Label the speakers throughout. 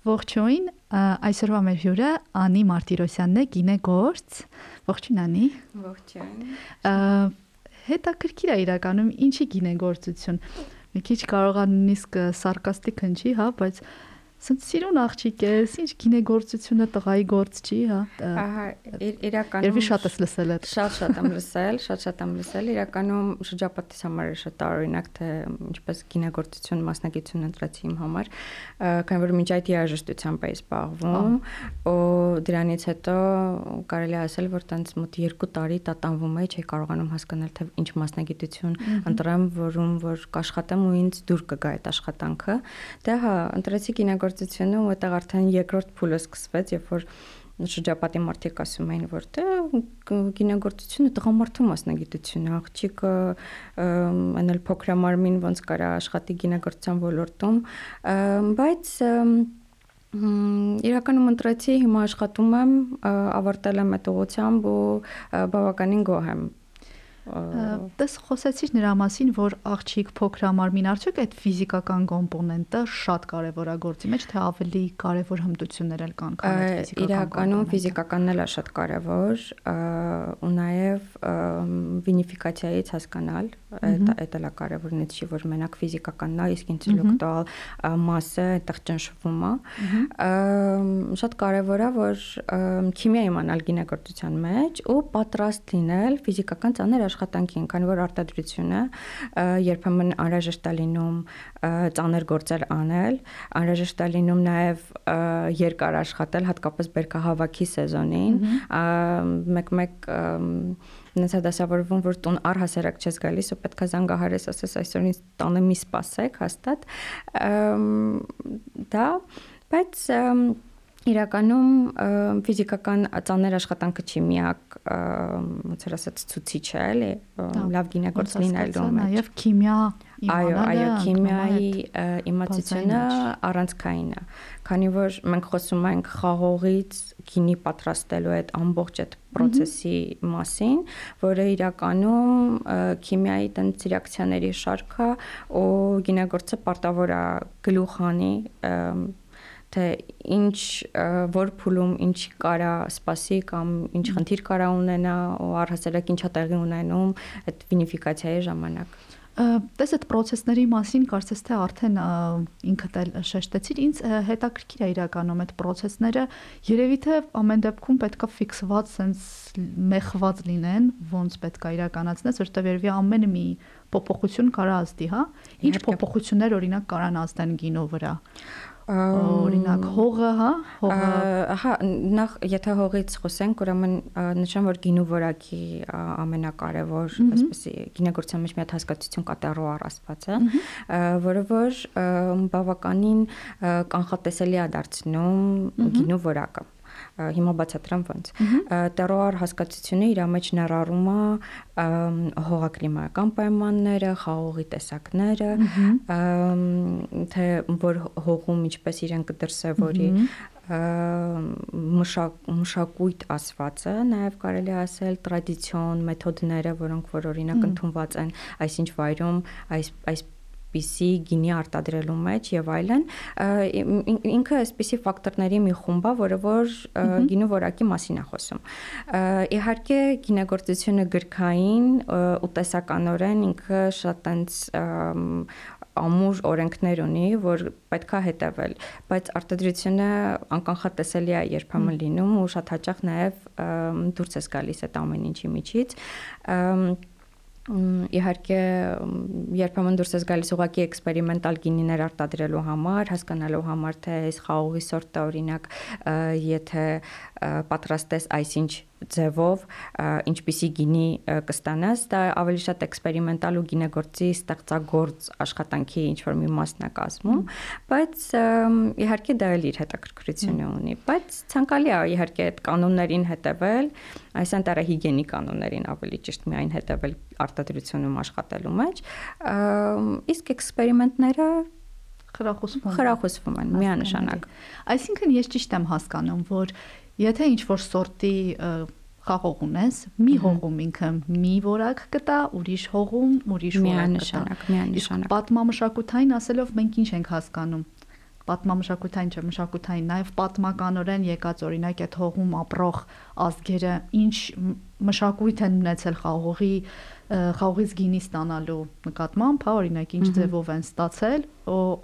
Speaker 1: Ողջույն, այսօրվա մեր հյուրը Անի Մարտիրոսյանն է, գինեգործ։ Ողջույն Անի։
Speaker 2: Ողջույն։
Speaker 1: Հետաքրքիր է իրականում ինչի գինեգործություն։ Մի քիչ կարողա նույնիսկ սարկաստիկ հնչի, հա, բայց Սենց սիրուն աղջիկ ես, ինչ գինեգործությունը տղայի գործ չի, հա։
Speaker 2: Ահա, իրականում
Speaker 1: Երևի շատ ես լսել այդ։
Speaker 2: Շատ-շատ եմ լսել, շատ-շատ եմ լսել։ Իրականում շրջապատից համար է շատ տարօրինակ, թե ինչպես գինեգործություն մասնագիտություն ընտրեցի իմ համար, քանի որ մինչ այդ երաժշտությամբ էի զբաղվում, ու դրանից հետո կարելի է ասել, որ տենց մոտ 2 տարի տատանվում էի, չէի կարողանում հասկանալ, թե ինչ մասնագիտություն ընտրեմ, որում որ կաշխատեմ ու ինձ դուր կգա այդ աշխատանքը։ Դե հա, ընտրեցի գինեգործ ստեղծագործությունը ու այդտեղ արդեն երկրորդ փուլը սկսվեց, երբ որ շրջապատի մարդիկ ասում էին, որ դե գինեգործությունը տղամարդու մասնագիտություն է, աղջիկը անել փոքրամարմին ոնց կարա աշխատի գինեգործության ոլորտում, բայց Իրականում ընտրեցի, հիմա աշխատում եմ, ավարտել եմ այդ ուղությամբ ու բավականին գոհ եմ
Speaker 1: Դες խոսեցիր նրա մասին, որ աղջիկ փոքրամարմին արդյոք այդ ֆիզիկական կոմպոնենտը շատ կարևոր է գործի մեջ, թե ավելի կարևոր հմտություններ էլ կան, քան այդ ֆիզիկական։
Speaker 2: Իրականում ֆիզիկականն էլ է շատ կարևոր, ու նաև վինիֆիկացիայից հասկանալ, այդ էլ է կարևորն չի, որ մենակ ֆիզիկականն է, իսկ ինտելեկտուալ մասը այդտեղ ճնշվում է։ Շատ կարևոր է, որ քիմիա իմանալ գինեգործության մեջ ու պատրաստ լինել ֆիզիկական ծանր աշխատանքին, քանի որ արտադրությունը երբեմն անհրաժեշտ է լինում ծանր գործեր անել, անհրաժեշտ է լինում նաև երկար աշխատել, հատկապես բերքահավաքի սեզոնին, մեկ-մեկ նենց է դասավորվում, որ տուն առհասարակ չես գալիս ու պետքա զանգահարես, ասես այսօր ինձ տանը մի սպասեք հաստատ։ Դա, բայց Իրականում ֆիզիկական ծանր աշխատանքը չի միակ ոնց որ ասած ցուցիչը, էլի, լավ գինեգործ լինելու
Speaker 1: մեջ։ Նաև քիմիա
Speaker 2: Այո, այո, քիմիայի իմացությունը առանցքային է, քանի որ մենք խոսում ենք խաղողից գինի պատրաստելու այդ ամբողջ այդ process-ի մասին, որը իրականում քիմիայի տենց ռեակցիաների շարքը ու գինեգործը պարտավոր է գլուխանի թե ինչ որ փուլում ինչ կարա սпасի կամ ինչ խնդիր կարա ունենա ու առհասարակ ինչա տեղի ունենում այդ վինիֆիկացիայի ժամանակ
Speaker 1: Դες այդ process-ների մասին կարծես թե արդեն ինքդ էլ շեշտեցիր, ինձ հետաքրքիր է իրականում այդ process-ները։ Երևի թե ամեն դեպքում պետքա ֆիքսված, սենց մեխված լինեն, ոնց պետքա իրականացնես, որովհետև երևի ամեն մի փոփոխություն կարա ազդի, հա։ Ինչ փոփոխություններ օրինակ կարան ազդեն գինո վրա։ Ա օրինակ հողը, հա,
Speaker 2: հողը։ Ահա, նախ եթե հողից խոսենք, ուրեմն նշեմ, որ գինու որակի ամենակարևոր, այսպեսի գինեգործության մեջ մի հատ հասկացություն կա տերոար ասվածը, որը որ բավականին կանխատեսելի է դարձնում գինու որակը հիմա բացատրեմ ոնց տերոար հասկացությունը իր մեջ ներառում է հողակլիմայական պայմանները, խաղողի տեսակները, թե որ հողում ինչպես իրեն կդրսևորի մշակ մշակույթ ասվածը, նաև կարելի ասել տրադիցիոն մեթոդները, որոնք որ օրինակ ընդունված են այսինչ վայրում, այս այս այսպիսի գինի արտադրելու մեջ եւ այլն ինքը այսպիսի ֆակտորների մի խումբ է, որը որ գինու որակի մասին է խոսում։ Իհարկե գինեգործությունը գրքային ու տեսականորեն ինքը շատ տենց ամուր օրենքներ ունի, որ պետքա հետևել, բայց արտադրությունը անկանխատեսելի է երբեմն լինում ու շատ հաճախ նաև դուրս է գալիս այդ ամեն ինչի միջից իհարկե երբեմն դուրս ես գալիս ուղակի էքսպերիմենտալ գինիներ արտադրելու համար, հասկանալու համար թե այս խաղողի սորտը օրինակ եթե պատրաստես այսինչ ձևով ինչպիսի գինի կստանաս, դա ավելի շատ էքսպերիմենտալ ու գինեգործի ստեղծագործ աշխատանքի ինչ որ մի մասն է կազմում, բայց իհարկե դա էլ իր հետաքրքրությունը ունի, բայց ցանկալի է իհարկե այդ կանոններին հետևել, այս անտարահիգիենի կանոններին ավելի ճիշտ միայն հետևել արտադրությունում աշխատելու մեջ, իսկ էքսպերիմենտները
Speaker 1: խրախուսվում
Speaker 2: խրախուսվում են միանշանակ։
Speaker 1: Այսինքն ես ճիշտ եմ հասկանում, որ Եթե ինչ որ սորտի խաղող ունես, մի հողում ինքը մի որակ կտա, ուրիշ հողում ուրիշ որակ կտա։
Speaker 2: Միանշանակ, միանշանակ։
Speaker 1: Պատմամշակութային ասելով մենք ինչ ենք հասկանում պատմամշակութային չէ, մշակութային, նաև պատմականորեն եկած օրինակ այդ հողում ապրող ազգերը ինչ մշակույթ են ունեցել խաղողի խաղողից գինի ստանալու նկատմամբ, հա, օրինակ ինչ ձևով են ստացել,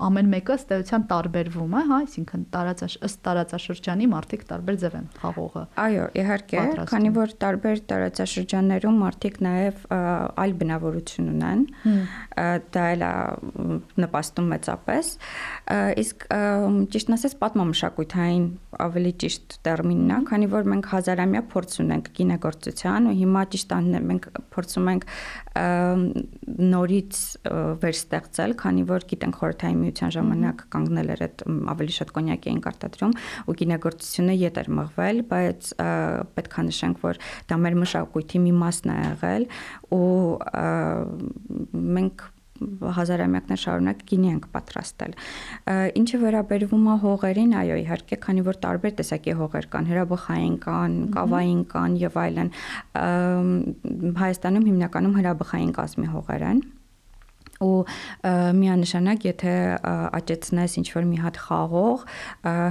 Speaker 1: ամեն մեկը ըստ էության տարբերվում է, հա, այսինքն տարածաշ ըստ տարածաշրջանի մարդիկ տարբեր ձև են խաղողը։
Speaker 2: Այո, իհարկե, քանի որ տարբեր տարածաշրջաններում մարդիկ նաև այլ բնավորություն ունեն, դա էլ նպաստում մեծապես։ Իսկ ճիշտն ասած պատմամշակութային ավելի ճիշտ տերմինն է, քանի որ մենք հազարամյա փորձ ունենք գինեգործության ու հիմա ճիշտ անն մենք փորձում ենք նորից վերստեղծել, քանի որ գիտենք խորհրդային միության ժամանակ կանգնել էր այդ ավելի շատ կոնյակ էին կարտադրում ու գինեգործությունը ետ էր մղվել, բայց պետք է նշենք, որ դա մեր մշակույթի մի մասն է եղել ու մենք հազարամյակներ շարունակ գինի ենք պատրաստել։ Ինչը վերաբերվում է հողերին, այո, իհարկե, քանի որ տարբեր տեսակի հողեր կան, հրաբխային կան, կավային կան եւ այլն։ Հայաստանում հիմնականում հրաբխային կազմի հողեր են ու միանշանակ եթե աճեցնես ինչ որ մի հատ խաղող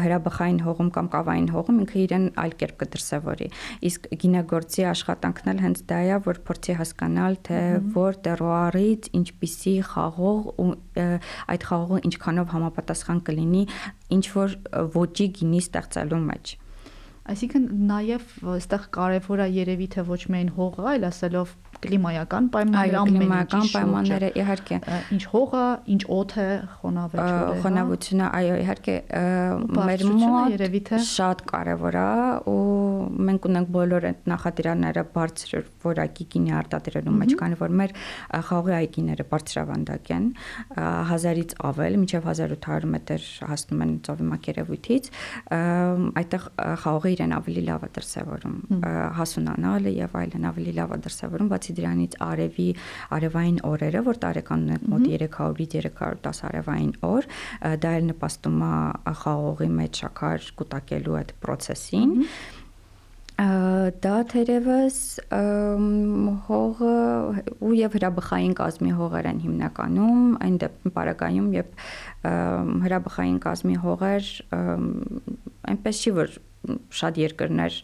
Speaker 2: հրաբխային հողում կամ կավային հողում ինքը իրեն այլ կերպ կդրսևորի իսկ գինագործի աշխատանքն էլ հենց դա է որ փորձի հասկանալ թե որ տերոարից ինչպիսի խաղող ու այդ խաղողը ինչքանով համապատասխան կլինի ինչ որ ոճի գինի ստեղծելու մեջ
Speaker 1: Այսինքն նաև այստեղ կարևոր է երևի թե ոչ միայն հողը, այլ ասելով կլիմայական պայմանները,
Speaker 2: կլիմայական պայմանները իհարկե
Speaker 1: ինչ հողը, ինչ օդը, խոնավությունը,
Speaker 2: հա։ խոնավությունը, այո, իհարկե մեր մոտ երևի թե շատ կարևոր է ու մենք ունենք բոլոր այդ նախադրանները բարձր որակի գինի արտադրելու մեջ, քանի որ մեր խաղի այգիները բարձրավանդակ են, 1000-ից ավել, մինչև 1800 մետր հասնում են ծովի մակերևույթից, այդտեղ խաղի իրեն ավելի լավ է դրսևորում, հասունանալը եւ այլն ավելի լավ է դրսևորում, բացի դրանից արևի արևային օրերը, որ տարեկան ունենք մոտ 300-ից 310 արևային օր, դա էլ նպաստում է խաղողի մեջ շաքար կուտակելու այդ process-ին դա թերևս հողը ու եւ հրաբխային կազմի հողեր են հիմնականում այն դեպքում եւ հրաբխային կազմի հողեր այնպես չի որ շատ երկրներ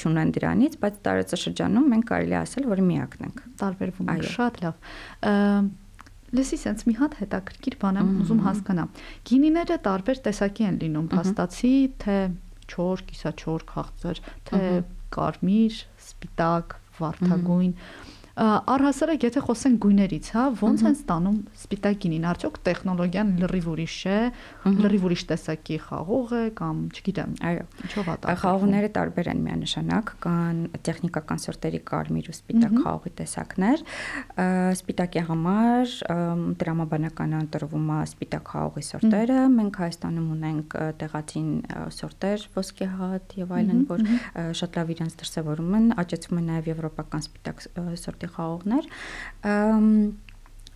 Speaker 2: ճունեն դրանից, բայց տարածաշրջանում մենք կարելի ասել, որ միակն ենք։
Speaker 1: Տարբերվում ենք շատ լավ։ Լսի, sense մի հատ հետաքրքիր բան եմ ուզում հասկանամ։ Գինիները տարբեր տեսակի են լինում, փաստացի, թե չոր, կիսաչոր, քաղցր, թե կարմիր, սպիտակ, վարդագույն։ -hmm Առհասարակ եթե խոսենք գույներից, հա, ո՞նց են ստանում սպիտակինին, արդյոք տեխնոլոգիան լրիվ ուրիշ է, լրիվ ուրիշ տեսակի խաղող է կամ, չգիտեմ,
Speaker 2: այո, ինչով է դա։ Խաղողները տարբեր են միանշանակ, կան տեխնիկական սորտերի կարմիր ու սպիտակ խաղողի տեսակներ։ Սպիտակի համար դրամաբանական ընտրվում է սպիտակ խաղողի սորտերը։ Մենք Հայաստանում ունենք տեղացին սորտեր, ոսկեհատ եւ այլն, որ շատ լավ իրենց դրսևորում են, աճեցվում են նաեւ եվրոպական սպիտակ սորտի խաղողներ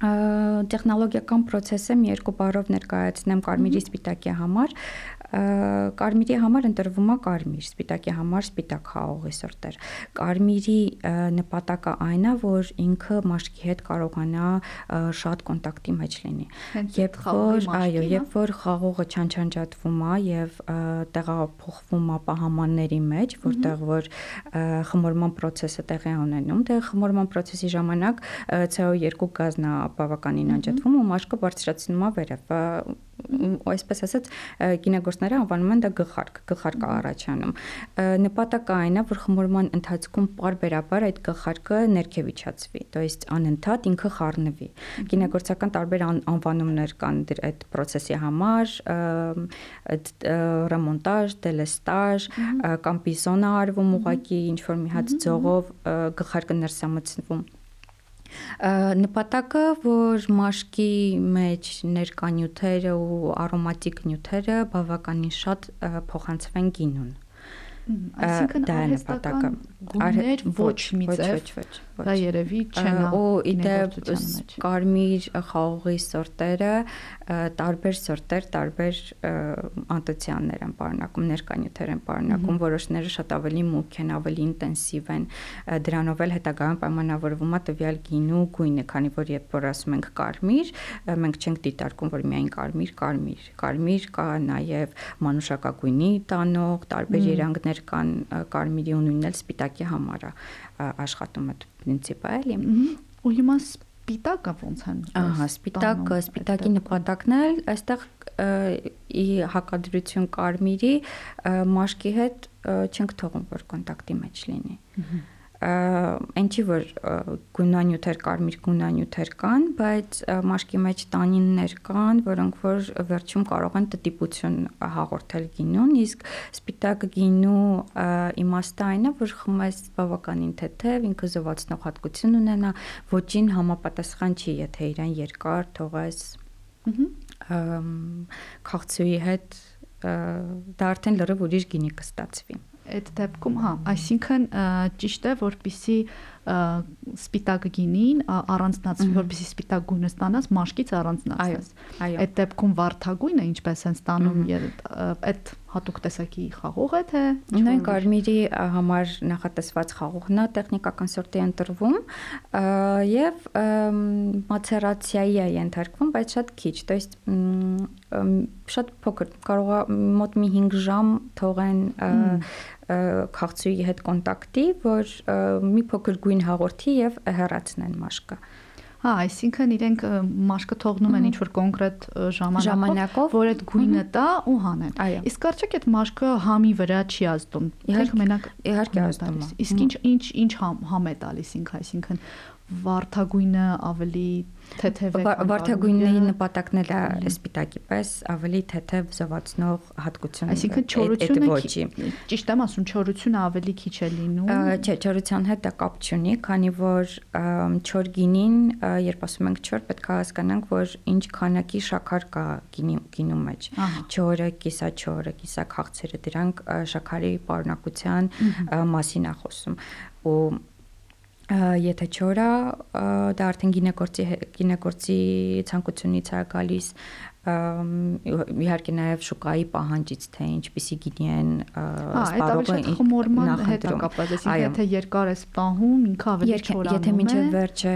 Speaker 2: տեխնոլոգիական process-ը մի երկու բառով ներկայացնեմ կարմիրի սպիտակի համար կարմիրի համար ընտրվում է կարմիր, սպիտակի համար սպիտակ խաղողի սորտեր։ Կարմիրի նպատակը այն է, որ ինքը մաշկի հետ կարողանա շատ կոնտակտի մեջ լինի։ Երբ որ, այո, երբ որ խաղողը չանչանջատվում է եւ տեղափոխվում է պահամանների մեջ, որտեղ որ խմորման process-ը տեղի ունենում, դե խմորման process-ի ժամանակ CO2 գազն է բավականին անջատվում ու մաշկը բարձրացնում է վերև այսպես ասած գինեգործները անվանում են դա գլխարկ, գլխարկը առաջանում։ Նպատակը այն է, որ խմորման ընթացքում parberabar այդ գլխարկը ներքև իջացվի, то есть անընդհատ ինքը խառնվի։ Գինեգործական տարբեր անվանումներ կան այդ process-ի համար, ռեմոնտաժ, դելեստաժ, կամ պիսոնա արվում ուղակի ինչ որ մի հատ ձողով գլխարկը ներսամցնվում Նպատակը, որ մաշկի մեջ ներկա նյութերը ու արոմատիկ նյութերը բավականին շատ փոխանցվեն գինուն։
Speaker 1: Այսինքն
Speaker 2: նպատակը։
Speaker 1: Գույներ ոչ մի ձև։
Speaker 2: Ոչ, ոչ, ոչ։
Speaker 1: Դա երևի չեն
Speaker 2: ու իդեպ կարմիր խաղողի սորտերը տարբեր սորտեր, տարբեր անտոցյաններ են պարունակում, ներկանյութեր են պարունակում, որոշները շատ ավելի մուգ են, ավելի ինտենսիվ են։ Դրանով էլ հետագայում պայմանավորվում է տվյալ գինու գույնը, քանի որ երբ որ ասում ենք կարմիր, մենք չենք դիտարկում, որ միայն կարմիր, կարմիր։ Կարմիր կա նաև մանուշակագույնի տանող, տարբեր երանգներ կան կարմիրի ու նույնն էլ սպիտակի համար է աշխատում այդ պրինցիպը էլի։
Speaker 1: Ու հիմա սպիտակը ոնց են։
Speaker 2: Ահա, սպիտակը, սպիտակի նպատակն է այստեղ ի հակադրություն կարմիրի մաշկի հետ չենք թողում որ կոնտակտի մեջ լինի։ Ահա այնչի որ գունանյութեր կարմիր գունանյութեր կան, բայց մաշկի մեջ տանիններ կան, որոնք որ վերջում կարող են տտիպություն հաղորդել գինուն, իսկ սպիտակ գինու իմաստը այն է, որ խմես բավականին թեթև, ինքը զովացնող հատկություն ունենա, ոչին համապատասխան չի, եթե իրեն երկար թողես քաղցուի հետ դա արդեն լրիվ ուրիշ գինի կստացվի
Speaker 1: այդ դեպքում հա, այսինքն ճիշտ է, որpիսի սպիտակ գինին առանձնացվի, որպեսզի սպիտակ գույնը ստանաս, մաշկից առանձնացնես։ Այդ դեպքում վարդագույնը ինչպես են ստանում, այդ հատուկ տեսակի խաղող է թե
Speaker 2: նույն կարմիրի համար նախատեսված խաղողն է տեխնիկական սորտի ընտրվում եւ մացերացիայի է ենթարկվում, բայց շատ քիչ, то есть շատ փոքր, կարող է մոտ մի 5 ժամ թողեն քաղցուի հետ կոնտակտի, որ մի փոքր գույն հաղորդի եւ հեռացնեն մաշկը։
Speaker 1: Հա, այսինքն իրենք մաշկը թողնում են ինչ-որ կոնկրետ ժամանակով, որ այդ գույնը տա ու հանեն։ Իսկ արդյոք այդ մաշկը համի վրա չի ազդում։
Speaker 2: Իհարկե մենակ իհարկե ազդում է։
Speaker 1: Իսկ ինչ ինչ ինչ համ է տալիս ինքը, այսինքն վարդագույնը ավելի
Speaker 2: վարդագույնի նպատակն էլ է սպիտակի պես ավելի թեթև զովացնող հատկություն
Speaker 1: այսինքն չորությունը ճիշտ եմ ասում չորությունը ավելի քիչ է լինում
Speaker 2: չէ չորության հետ դա կապ չունի քանի որ չոր գինին երբ ասում ենք չոր պետք է հասկանանք որ ինչ քանակի շաքար կա գինի գինու մեջ չորը կիսաչորը կիսաքաղցերը դրանք շաքարի պարունակության մասին է խոսում ու եթե չորա դա արդեն գինեգործի գինեգործի ցանկությունից է գալիս իհարկե նաև շուկայի պահանջից թե ինչպիսի գինի են
Speaker 1: սպառողը խմորման հետ է կապված, այսինքն եթե երկար է սպահում, ինքը ավելի չորանում է։
Speaker 2: Եթե մինչև վերջը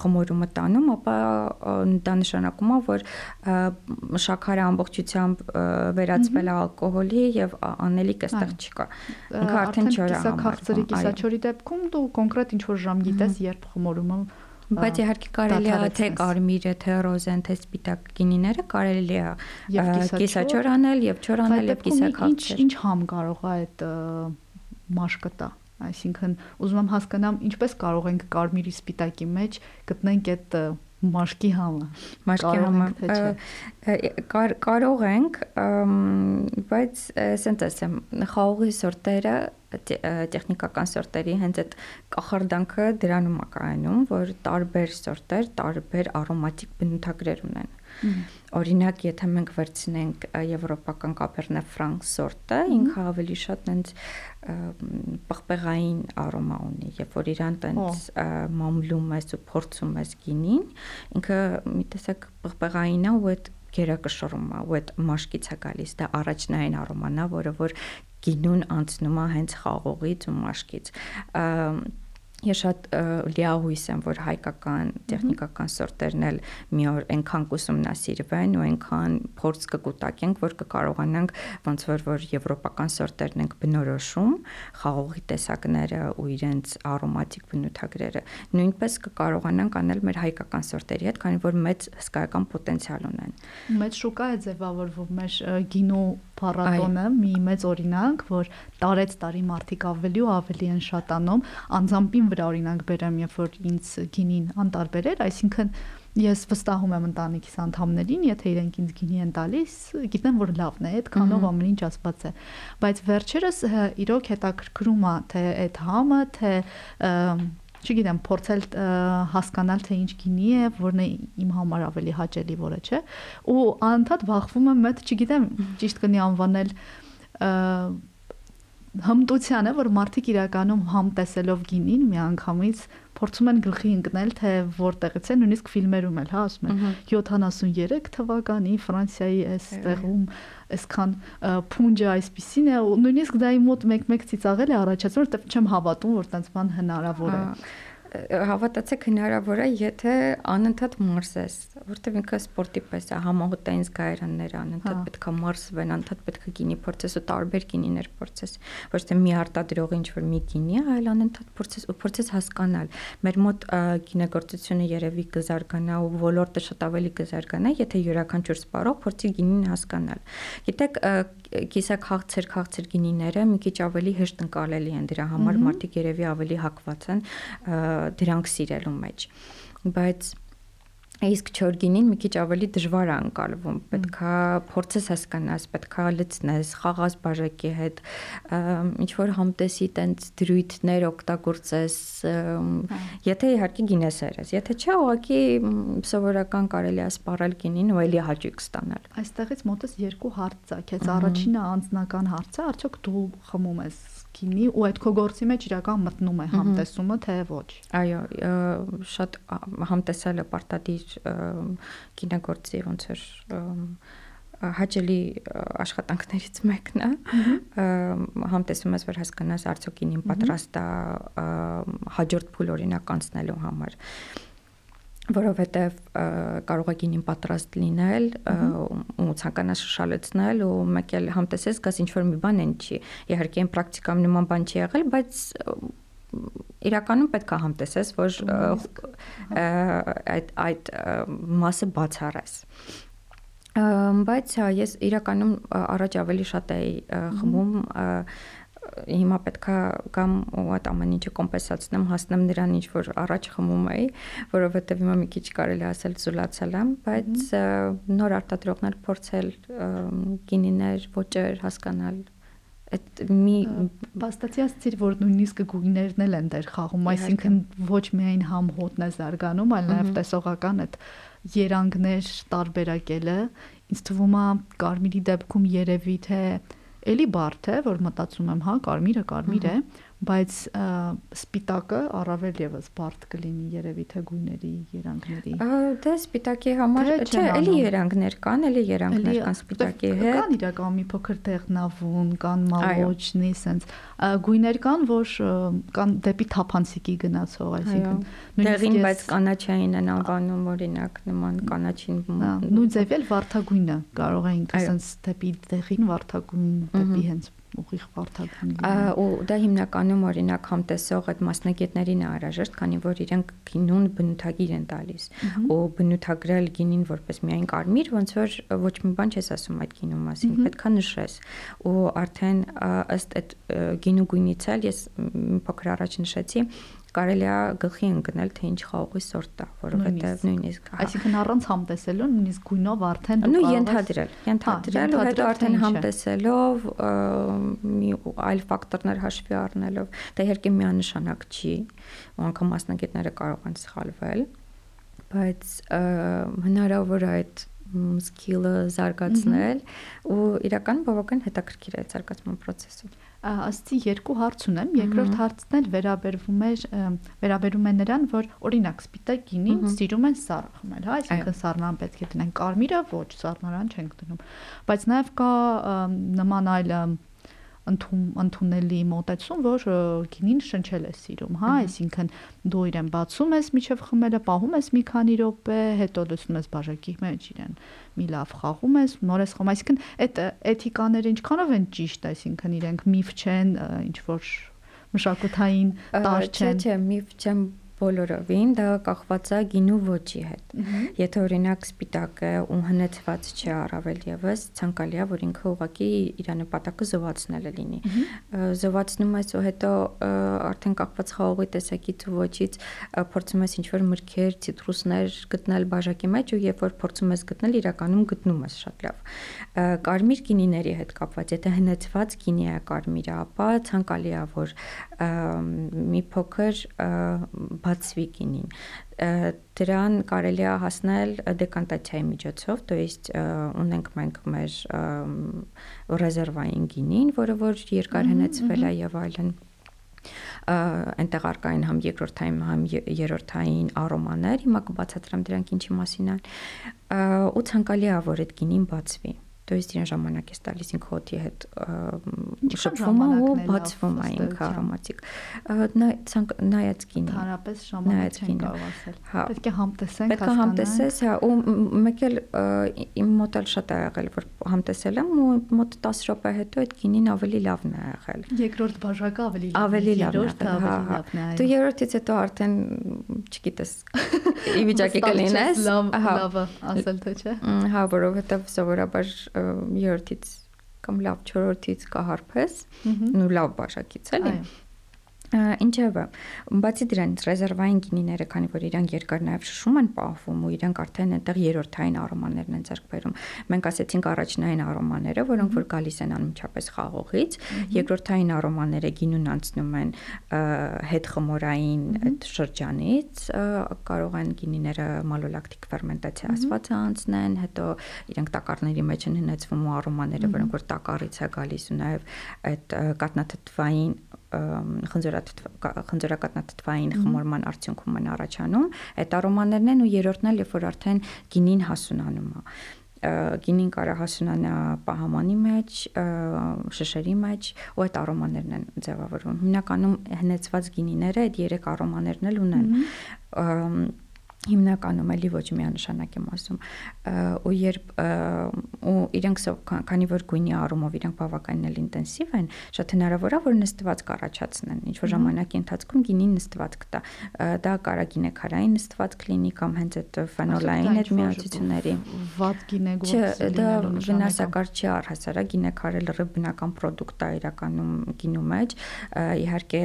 Speaker 2: խմորումը տանում, ապա դա նշանակում է, որ շաքարը ամբողջությամբ վերածվել է ալկոհոլի եւ անելիք այստեղ չկա։
Speaker 1: Ինքը արդեն չոր է։ Կիսաքաղցրի, կիսաչորի դեպքում դու կոնկրետ ինչ որ ժամ գիտես, երբ խմորումը
Speaker 2: Բայց իհարկե կարելի է թե կարմիրը, թե ռոզեն, թե սպիտակ գինիները կարելի է կիսաչոր անել եւ չոր անել եւ կիսակացել։
Speaker 1: Ինչ համ կարող է այդ մաշկը տա։ Այսինքն ուզում եմ հասկանամ ինչպես կարող ենք կարմիրի սպիտակի մեջ գտնենք այդ մաշկի համը
Speaker 2: մաշկի համը կարող ենք բայց ասենց ասեմ խաղողի սորտերը տեխնիկական սորտերի հենց այդ կախարդանքը դրանում է կայանում որ տարբեր սորտեր տարբեր արոմատիկ բնութագրեր ունեն Օրինակ, եթե մենք վերցնենք եվրոպական կապերնե ֆրանկ սորտը, ինքը ավելի շատ այնց պղպեղային արոմա ունի, երբ որ իրան տենց մամլում ես ու փորձում ես գինին, ինքը մի տեսակ պղպեղային է ու այդ գերակշռում է, ու այդ մաշկից է գալիս, դա առաջնային արոման է, որը որ գինուն անցնում է հենց խաղողից ու մաշկից Ես շատ լիահույս եմ, որ հայկական տեխնիկական սորտերն էլ մի օր այնքան կուսումնասիրվեն ու այնքան փորձ կկուտակենք, որ կկարողանանք ոնց որ որ եվրոպական սորտերն ենք բնորոշում, խաղողի տեսակները ու իրենց արոմատիկ բնութագրերը, նույնպես կկարողանանք անել մեր հայկական սորտերի հետ, քանի որ մեծ հսկայական պոտենցիալ ունեն։
Speaker 1: Մեծ շուկա է ձևավորվում մեր գինու փառատոնը մի մեծ օրինակ, որ տարեց տարի մարդիկ ավելի ու ավելի են շատանում, անձամբին վրա օրինակ բերեմ, երբ որ ինձ գինին անտարբեր էր, այսինքն ես վստահում եմ ընտանիքիս անդամներին, եթե իրենք ինձ գինի են տալիս, գիտեմ որ լավն է, այդքանով ամեն ինչ ասված է։ Բայց վերջերս իրոք հետաքրքրում է թե այդ համը, թե չգիտեմ, փորձել հասկանալ թե ինչ գինի է, որն է իմ համար ավելի հաճելի, որը չէ։ Ու անդադ բախվում եմ այդ, չգիտեմ, ճիշտ կնի անվանել հմտության է, որ մարդիկ իրականում համ տեսելով գինին միանգամից փորձում են գլխի ընկնել, թե որտեղից է, նույնիսկ ֆիլմերում էլ, հա, ասում են 73 թվականի Ֆրանսիայի այս տեղում այսքան փունջը այսպեսին է, ու նույնիսկ դա իմ մոտ մեկ-մեկ ծիծաղել է առաջացնում, որովհետև չեմ հավատում, որ տենց բան հնարավոր է
Speaker 2: հավատացեք հնարավոր է, եթե անընդհատ մարսես, որտեղ ինքը սպորտի պես է, համահոտային զգայարանները անընդհատ հա։ պետք է մարսվեն, անընդհատ պետք է գինի փորձես ու տարբեր գինիներ փորձես, ոչ թե մի արտադրող ինչ որ մի գինի, այլ անընդհատ փորձես ու փորձես հասկանալ։ Մեր մոտ գինեգործությունը երևի կզարգանա ու ոլորտը շատ ավելի կզարգանա, եթե յուրաքանչյուր սպառող փորձի գինին հասկանալ։ Գիտեք, կիսաքաղցր քաղցր գինիները մի քիչ ավելի հեշտ ընկալելի են դրա համար մարդիկ երևի ավելի հակված են դրանք սիրելու մեջ բայց Իսկ չորգինին մի քիչ ավելի դժվար է անցալվում։ Պետքա փորձես հասկանաս, պետքա լցնես, խաղաս բաժակի հետ, ինչ որ համտեսի տենց դրույթներ օգտագործես, հա։ եթե իհարկե գինես երես։ Եթե չէ, ուղղակի սովորական կարելի է սպառել գինին ու էլի հաճույք ստանալ։
Speaker 1: Այստեղից մոտս երկու հարց ցակեց։ Առաջինը անձնական հարցը, արդյոք դու խմում ես գինի ու այդ քո գործի մեջ իրական մտնում է համտեսումը թե ոչ։
Speaker 2: Այո, շատ համտեսելը պարտադիր կինոգործի ոնց որ հաճելի աշխատանքներից մեկն է համտեսում ես որ հասկանաս արդյոք ինին պատրաստ է հաջորդ փուլ օրինակ անցնելու համար որովհետև կարող է գինին պատրաստ լինել ու ցանկանաս շշալեցնել ու մեկ էլ համտեսես գաս ինչ որ մի բան են չի իհարկե այն պրակտիկայում նման բան չի եղել բայց իրականում պետք է համտեսես որ այդ այդ մասը բացառես բայց ես իրականում առաջ ավելի շատ էի խմում հիմա պետքա կամ այդ ամեն ինչը կոմպենսացնեմ, հասնեմ նրան ինչ որ առաջ խմում էի, որովհետև հիմա մի քիչ կարելի ասել զուլացել եմ, բայց նոր արտադրողներ փորձել գինիներ, ոճեր հասկանալ այդ մի
Speaker 1: բաստացի ասցիր որ նույնիսկ գույներն էլ են դեր խաղում, այսինքն ոչ միայն համ հոտն է զարգանում, այլ նաև տեսողական այդ երանգներ տարբերակելը ինձ թվում է կարմիրի դեպքում երևի թե Էլի բարդ է, որ մտածում եմ, հա, կարմիրը կարմիր է, բայց սպիտակը առավել եւս բարդ կլինի երևի թե գույների երանգների։
Speaker 2: Դե սպիտակի համար չէ, էլի երանգներ կան, էլի երանգներ կան սպիտակի հետ։
Speaker 1: Կան իրական մի փոքր տեղնավուն, կան մալոչնի, սենց գույներ կան, որ կան դեպի թափանցիկի գնացող, այսինքն
Speaker 2: դեղին, բայց կանաչային են անվանում օրինակ նման կանաչին։
Speaker 1: Նույն ձևի էլ վարդագույնը կարող է ինքը սենց դեպի դեղին վարդագույն, դեպի հենց ուղիղ վարդագույն
Speaker 2: լինի։ Ու դա հիմնականում օրինակ համտեսող այդ մասնագետներին է անհրաժեշտ, քանի որ իրենք գինուն բնութագիր են տալիս։ Ու բնութագրել գինին որպես միայն կարմիր, ոնց որ ոչ մի բան չես ասում այդ գինու մասին, պետքա նշես։ Ու արդեն ըստ այդ գինու գույնից էլ ես փոքր առաջ նշեցի, կարելի է գլխի ընկնել թե ինչ խաղողի սորտ է, որովհետև նույնիսկ
Speaker 1: այսինքն առանց համտեսելու նույնիսկ գույնով արդեն
Speaker 2: դու կարող ես ենթադրել, ենթադրել ու հետո արդեն համտեսելով մի այլ ֆակտորներ հաշվի առնելով, դա իհարկե միանշանակ չի, ու անգամ մասնագետները կարող են սխալվել, բայց հնարավոր է այդ սկիլը զարգացնել ու իրական բավական հետաքրքիր է զարգացման process-ը
Speaker 1: ասցի երկու հարց ունեմ։ Երկրորդ հարցն էլ վերաբերվում է վերաբերում է նրան, որ օրինակ սպիտակ գինին սիրում են սառը խմել, հա, այսինքն սառնան պետք է դնեն, կարմիրը ոչ, սառնարան չենք դնում։ Բայց նաև կա նման այլ ընդուն ընդունելի մոտեցում, որ գինին շնչել է սիրում, հա, այսինքն դու իրեն բացում ես միջև խմելը, պահում ես մի քանի րոպե, հետո լցնում ես բաժակի մեջ իրեն մի լավ խաղում ես, նոր ես խմում, այսինքն այդ էթիկաները ինչքանով են ճիշտ, այսինքն իրենք միֆ չեն, ինչ որ մշակութային տար չեն։
Speaker 2: Չէ, չէ, միֆ չեմ բոլորովին դա կախված է գինու ոճի հետ։ Եթե օրինակ սպիտակը ու հնեցված չէ առավել եւս, ցանկալի է որ ինքը ուղակի իր նպատակը զովացնելը լինի։ Զովացնում ես ու հետո արդեն կախված խաղողի տեսակից ու ոճից փորձում ես ինչ-որ մրգեր, ցիտրուսներ գտնել բաժակի մեջ ու երբ որ փորձում ես գտնել, իրականում գտնում ես շատ լավ։ Կարմիր գինիների հետ կապված, եթե հնեցված գինի է կարմիրը, ապա ցանկալի է որ մի փոքր բացվի գինին դրան կարելի է հասնել դեկանտացիայի միջոցով, то есть ունենք մենք մեր ռեզերվային գինին, որը որ երկար հնեցվել է եւ այլն այնտեղ արկային համ երկրորդային, համ երրորդային արոմաներ, հիմա կբացատրեմ դրանք ինչի մասին են։ Ու ցանկալի է որ այդ գինին բացվի то есть իրեն ժամանակ է տալիս ինքը հոթի հետ շփվում է ու բացվում է ինքը արոմատիկ նա ցանկ նայած գինի
Speaker 1: հարաբես ժամանակ չեն կարող ասել
Speaker 2: հա
Speaker 1: պետք է համտեսենք
Speaker 2: պետք է համտեսես հա ու մեկ էլ իմ մոտ էլ շատ է եղել որ համտեսել եմ ու մոտ 10 րոպե հետո այդ գինին ավելի լավն է եղել
Speaker 1: երկրորդ բաժակը ավելի լավ
Speaker 2: ավելի լավն է հա հա դու երրորդից հետո արդեն չգիտես ի վիճակի կլինես
Speaker 1: լավը ասել թե չէ
Speaker 2: հա որովհետև սովորաբար երրորդից կամ լավ չորրորդից կհարփես, ու լավ բաժակից էլի։ Այո Ինչևէ, բացի դրանից ռեզերվային գինիները, քանի որ իրանք երկար նաև շշում են պահվում ու իրանք արդեն այնտեղ երրորդային արոմաներն են ձեռք բերում։ Մենք ասեցինք առաջնային արոմաները, որոնք որ գալիս են անմիջապես խաղողից, երկրորդային արոմաները գինուն անցնում են հետ խմորային այդ շրջանից, կարող են գինիները մալոլակտիկ ֆերմենտացիա ասվածը անցնեն, հետո իրանք տակառների մեջ են հնեցվում ու արոմաները, որոնք որ տակառից է գալիս ու նաև այդ կատնաթթվային խնձորակատնաթթվային խմորման արդյունքում են առաջանում, այդ արոմաներն են ու երրորդն էլ երբ որ արդեն գինին հասունանում է գինին կարա հասունանա պահամանի մեջ, շշերի մեջ, ու այդ արոմաներն են ձևավորվում։ Հիմնականում հնեցված գինիները այդ երեք արոմաներն էլ ունեն հիմնականում էլի ոչ միանշանակ եմ ասում ու երբ ու իրենք քանի որ գույնի առումով իրենք բավականին էլ ինտենսիվ են շատ հնարավոր է որ նստված կառաջացնեն ինչ որ ժամանակի ընթացքում գինին նստված կտա դա կարա գինեքարային նստված կլինի կամ հենց այդ ֆենոլային այդ միացությունների
Speaker 1: վատ գինեգոց
Speaker 2: չէ դա վնասակար չի առհասարակ գինեքարը լրիվ բնական product է իրականում գինու մեջ իհարկե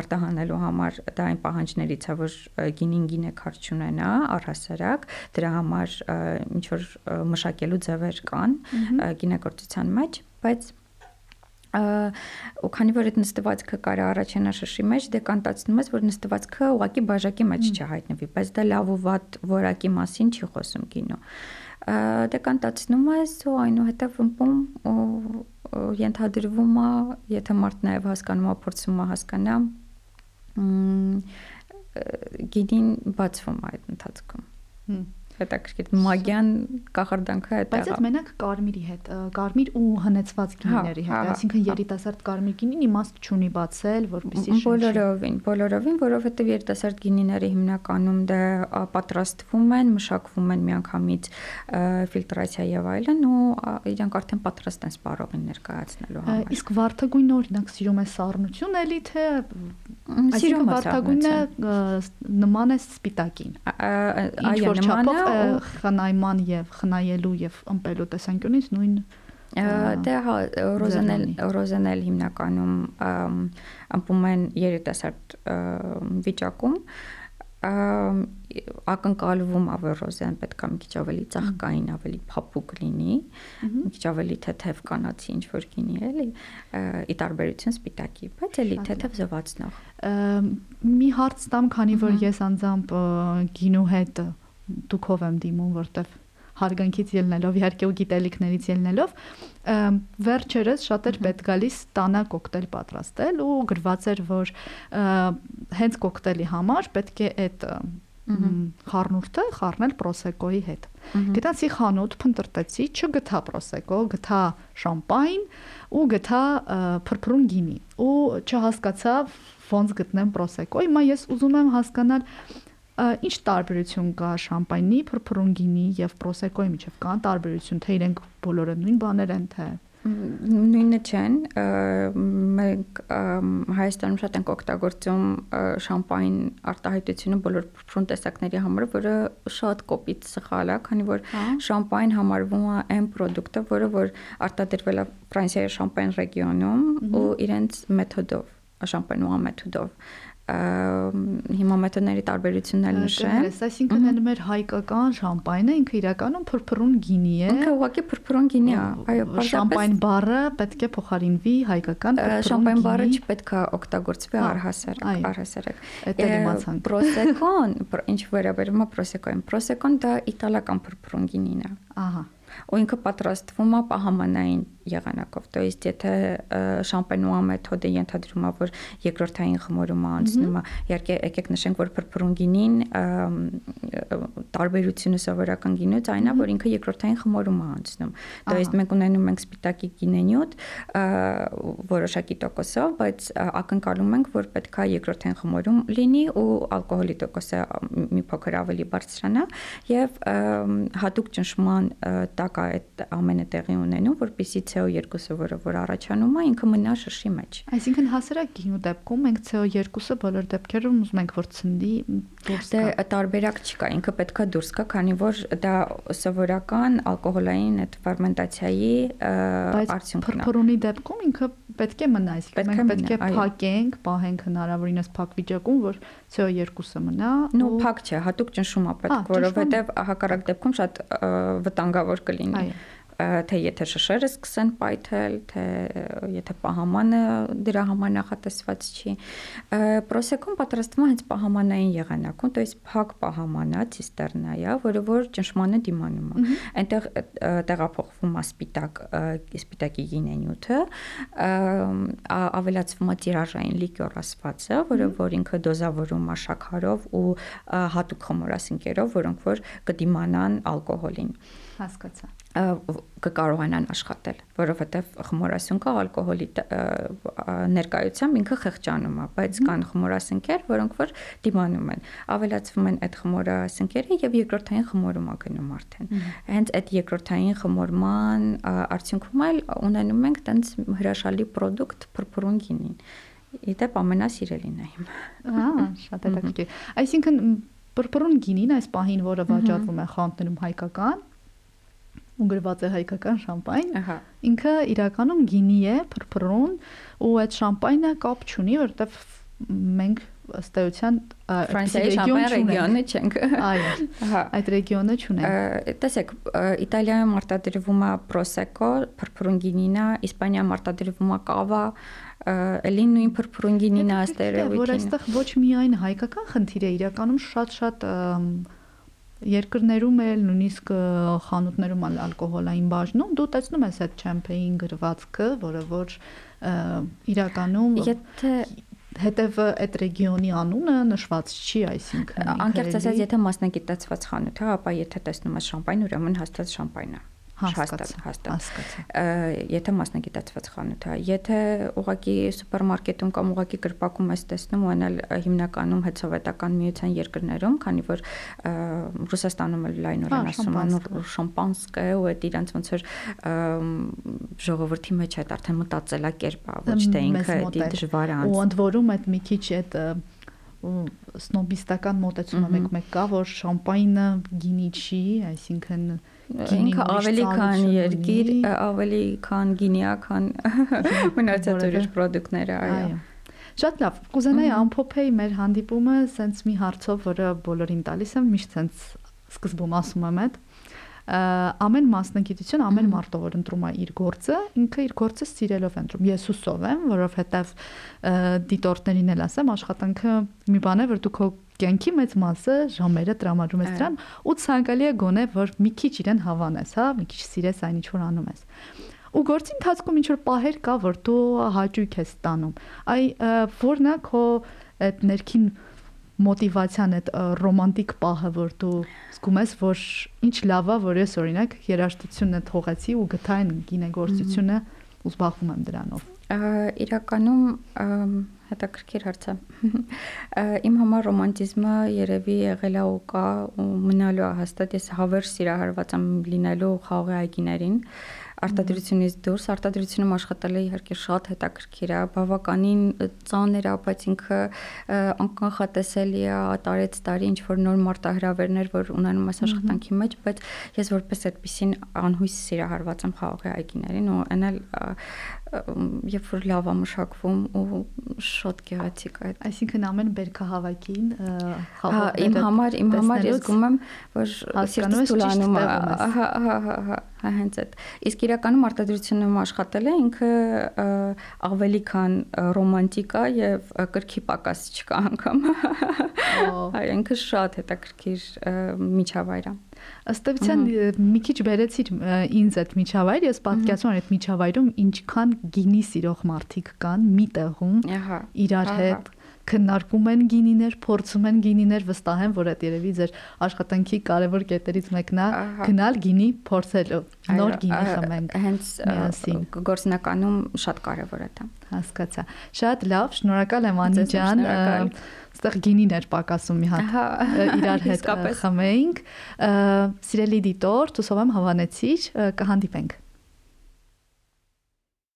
Speaker 2: արտահանելու համար դա այն պահանջներից է, որ գինին գինե քարջ ունենա առհասարակ, դրա համար ինչ որ մշակելու ձևեր կան գինեգործության մեջ, բայց ու քանի որ այդ նստվածքը կարա առաջանա շշի մեջ, դեկանտացնում ես, որ նստվածքը ուղակի բաժակի մեջ չհայտնվի, բայց դա լավ ու վատ որակի մասին չի խոսում կինո դեկանտացնում ես ու այնուհետև ըմպում ենթադրվում է, եթե մարդ նաև հասկանում է, փորձում է հասկանա, գինին բացվում է այդ ընթացքում հետաքրքիր մագյան կախարդանքը
Speaker 1: այդ Բայց այդ մենակ կարմիրի հետ, կարմիր ու հնեցված գինիների հետ, այսինքն երիտասարդ կարմիր գինին իմաստ չունի բացել, որպեսզի
Speaker 2: բոլորովին, բոլորովին, որովհետև երիտասարդ գինիները հիմնականում դա պատրաստվում են, մշակվում են միանգամից ֆիլտրացիա եւ այլն ու իրանք արդեն պատրաստ են սպառողին ներկայացնելու համար։
Speaker 1: Իսկ վարդագույնը օրինակ սիրում է սառնություն էլի թե այսինքն վարդագույնը նման է սպիտակին։
Speaker 2: Այո, նման է
Speaker 1: խնայման եւ խնայելու եւ ըմպելու տեսանկյունից նույն
Speaker 2: դե հա ռոզանել ռոզանել հիմնականում ամփում են երիտասարդ վիճակում ակնկալվում ավերոզեն պետք է մի քիչ ավելի ծաղկային, ավելի փափուկ լինի, մի քիչ ավելի թեթև կանացի ինչ որ գինի էլի, ի տարբերություն սպիտակի, բայց էլի թեթև զվացնող։
Speaker 1: Մի հարց տամ, քանի որ ես անձամբ գինու հետ դուքով եմ դիմում, որտեվ հարգանքից ելնելով, իհարկե ու գիտելիքներից ելնելով, վերջերս շատեր պետք գալիս տանա կոկտեյլ պատրաստել ու գրված էր, որ հենց կոկտեյլի համար պետք է այդ խառնուրդը խառնել պրոսեկոյի հետ։ Գտացի խանութ, փնտրտեցի, չգտա պրոսեկո, գտա շամպայն ու գտա փրփրուն գինի։ Ու չհասկացա ոնց գտնեմ պրոսեկո։ Հիմա ես ուզում եմ հասկանալ ինչ տարբերություն կա շամպայնի, փրփրունգինի եւ պրոսեկոյի միջև? Կան տարբերություն, թե իրենք բոլորը նույն բաներ են, թե
Speaker 2: նույնը չեն մենք Հայաստանում շատ ենք օգտագործում շամպայն արտահայտությունը բոլոր փրփրուն տեսակների համար, որը շատ կոպիտ սխալ է, քանի որ հա։ շամպայն համարվում է այն product-ը, որը որ արտադրվել է Ֆրանսիայի շամպայն ռեգիոնում ու իրենց մեթոդով, շամպայնուա մեթոդով հիմա մեթոդների տարբերությունն էլ նշեմ։
Speaker 1: Այսինքն այն մեր հայկական շամպայնը ինքը իրականում փրփրուն գինի է։
Speaker 2: Ինքը ուղղակի փրփրուն գինի է։ Այո,
Speaker 1: շամպայն բառը պետք է փոխարինվի հայկական
Speaker 2: փրփրուն շամպայն բառը չպետք է օգտագործվի առհասարակ, առհասարակ։
Speaker 1: Դա իմացանք։
Speaker 2: Պրոսեկոն, ինչ վերաբերում է պրոսեկոյին, պրոսեկոն դա իտալական փրփրուն գինին է։
Speaker 1: Ահա
Speaker 2: ու ինքը պատրաստվում է պահամանային եղանակով։ То есть եթե շամպենուա մեթոդը ենթադրում է, որ երկրորդային խմորումը անցնում է, իհարկե եկեք նշենք, որ փրփրուն գինին տարբերությունը սովորական գինուց այն է, որ ինքը երկրորդային խմորում է անցնում։ То есть մենք ունենում ենք սպիտակի գինենյութ որոշակի տոկոսով, բայց ակնկալում ենք, որ պետքա երկրորդային խմորում լինի ու ալկոհոլի տոկոսը մի փոքր ավելի բարձրանա եւ հատուկ ճնշման տակ է այդ ամենը տեղի ունենում, որpիսի CO2-ը, որը որ առաջանում է, ինքը մնա շշի մեջ։
Speaker 1: Այսինքն հասարակ գինու դեպքում մենք CO2-ը բոլոր դեպքերում ուզում ենք որ ցնդի
Speaker 2: դուրս գա։ Դե տարբերակ չկա, ինքը պետքա դուրս գա, քանի որ դա սովորական ալկոհոլային այդ ֆերմենտացիայի արդյունքն
Speaker 1: է։ Բայց փրփրունի դեպքում ինքը պետք է մնա, այսինքն մենք պետք է փակենք, պահենք հնարավորինս փակ վիճակում, որ CO2-ը մնա։
Speaker 2: Նո, փակ չէ, հատուկ ճնշում է պետք, որովհետև հակառակ դեպքում շատ վտանգավոր կլինի։ Այո թե եթե շշերը սկսեն պայթել, թե եթե պահամանը դրա համար նախատեսված չի։ Պրոսեկոն պատրաստվում է հենց պահամանային եղանակում, то есть փակ պահամանա ցիստերնա է, որը որ ճնշմանը դիմանում է։ Այնտեղ տեղափոխվում է սպիտակ սպիտակի գինենյութը, ավելացվում է տիրաժային լիկյոր ասվածը, որը որ ինքը դոզավորում է շաքարով ու հատուկ խմորասինկերով, որոնք որ կդիմանան ալկոհոլին։
Speaker 1: Հասկացա
Speaker 2: կկարողանան աշխատել, որովհետև խմորասյունքը ալկոհոլի ներկայությամբ ինքը խեղճանում է, բայց կան խմորասնկեր, որոնք որ դիմանում են, ավելացվում են այդ խմորասնկերը եւ երկրորդային խմորում է գնում արդեն։ Հենց այդ երկրորդային խմորման արդյունքում էլ ունենում ենք տենց հրաշալի product փրփրուն գինին։ Իդեպ ամենասիրելին է իմ։
Speaker 1: Ահա, շատ հետաքրքիր։ Այսինքն փրփրուն գինին այս պահին, որը վաճառվում է խանութներում հայկական, ու գրված է հայկական շամպայն։ Ահա։ Ինքը իրականում գինի է, փրփրուն, ու այդ շամպայնը կապ չունի, որովհետև մենք ըստ էության
Speaker 2: Ֆրանսիայի շամպայն ռեգիոնը չենք։
Speaker 1: Այո։ Ահա։ Այդ ռեգիոնը չունենք։
Speaker 2: Տեսեք, Իտալիայում արտադրվում է Prosecco, փրփրուն գինինա, Իսպանիայում արտադրվում է Cava, էլի նույն փրփրուն գինինա ըստ երևույթին։
Speaker 1: Որ այստեղ ոչ միայն հայկական խնդիր է, իրականում շատ-շատ երկրներում էլ նույնիսկ խանութներում ալկոհոլային բաժնում դու տեսնում ես այդ չեմփեին գրվածքը, որը որ իրականում
Speaker 2: եթե
Speaker 1: հետևը այդ ռեգիոնի անունը նշված չի, այսինքն
Speaker 2: անկեղծ ասած, եթե մասնագիտացված խանութ է, ապա եթե տեսնում ես շամպայն, ուրեմն հաստատ շամպայն է
Speaker 1: հաստատ
Speaker 2: հաստատ եթե մասնագիտացված խանութ է եթե ուղակի սուպերմարկետում կամ ուղակի գրպակում ես տեսնում ու այնալ հիմնականում հեծովետական միության երկրներում քանի որ ռուսաստանում էլ լայնորեն ասում են շամպանսկը ու այդ իրանց ոնց որ ժողովրդի մեջ այդ արդեն մտածելակերպ է ոչ թե ինքը դա դժվար է
Speaker 1: ու ընդ որում այդ մի քիչ այդ սնոբիստական մոտեցումը մեկ-մեկ կա որ շամպայնը գինի չի այսինքն
Speaker 2: ինքը ավելի քան երկիր, ավելի քան գինիա, քան մնացած ուրիշ ապրանքները, այո։
Speaker 1: Շատ լավ։ Կուզենայի ամփոփեի մեր հանդիպումը սենց մի հարցով, որը բոլորին տալիս եմ, միշտ սենց սկզբում ասում եմ այդ ամեն մասնագիտություն, ամեն մարդը որ ընտրում է իր գործը, ինքը իր գործը սիրելով ընտրում։ Ես հուսով եմ, որովհետև դիտորդներին էլ ասեմ, աշխատանքը մի բան է, որ դու քո կյանքի մեծ մասը ժամերը տրամադրում ես դրան ու ցանկալի է գոնե որ մի քիչ իրեն հավանես, հա, մի քիչ սիրես այն ինչ որ անում ես ու գործի ընթացքում ինչ որ պահեր կա որ դու հաճույք ես ստանում այ որն է քո այդ ներքին մոտիվացիան այդ ռոմանտիկ պահը որ դու զգում ես որ ինչ լավ է որ ես օրինակ երաժշտությունը թողեցի ու գտա այն գինեգործությունը ու զբաղվում եմ դրանով
Speaker 2: իրականում հետաքրքիր հարց է։ Իմ համար ռոմանտիզմը երևի եղել է ու կա ու մնալու է հաստատ ես հավերժ սիրահարված եմ լինելու խաղի այգիներին արտադրությունից դուրս արտադրությունում աշխատելը իհարկե շատ հետաքրքիր է, բավականին ծանր է, բայց ինքը անկանխատեսելի է, տարեց տարի ինչ որ նոր մարտահրավերներ, որ ունենում ես աշխատանքի մեջ, բայց ես որպես այդպեսին անհույս սիրահարված եմ խաղողի այգիներին ու այնալ երբ որ լավ է մշակվում ու շատ գեղեցիկ է։
Speaker 1: Այսինքն ամեն բերքահավաքին
Speaker 2: հա իմ համար իմ համար ես զգում եմ որ սիրտս թուլանում է։ Հա հա հա հա հա հենց այդ։ Իսկ իրականում արտադրությունում աշխատելը ինքը ավելի քան ռոմանտիկ է եւ կրքի պակաս չկա անգամ։ Այո, ինքը շատ հետաքրքիր միջավայր է։
Speaker 1: Ըստ էության մի քիչ բերեցիր ինձ այդ միջավայր, ես պատկերացնում եմ այդ միջավայրում ինչքան գինի սիրող մարդիկ կան մի տեղում։ Ահա։ Իրար հետ քննարկում են գինիներ, փորձում են գինիներ, վստահ եմ, որ այդ երևի ձեր աշխատանքի կարևոր կետերից մեկն է գնալ գինի փորձելու, նոր գինի խմենք։
Speaker 2: Հենց գործնականում շատ կարևոր է դա։
Speaker 1: Հասկացա։ Շատ լավ, շնորհակալ եմ Անի ջան այստեղ գինիներ պակասում մի հատ իրար հետ խմեինք։ Սիրելի դիտոր, ցուսով եմ հավանեցիր, կհանդիպենք։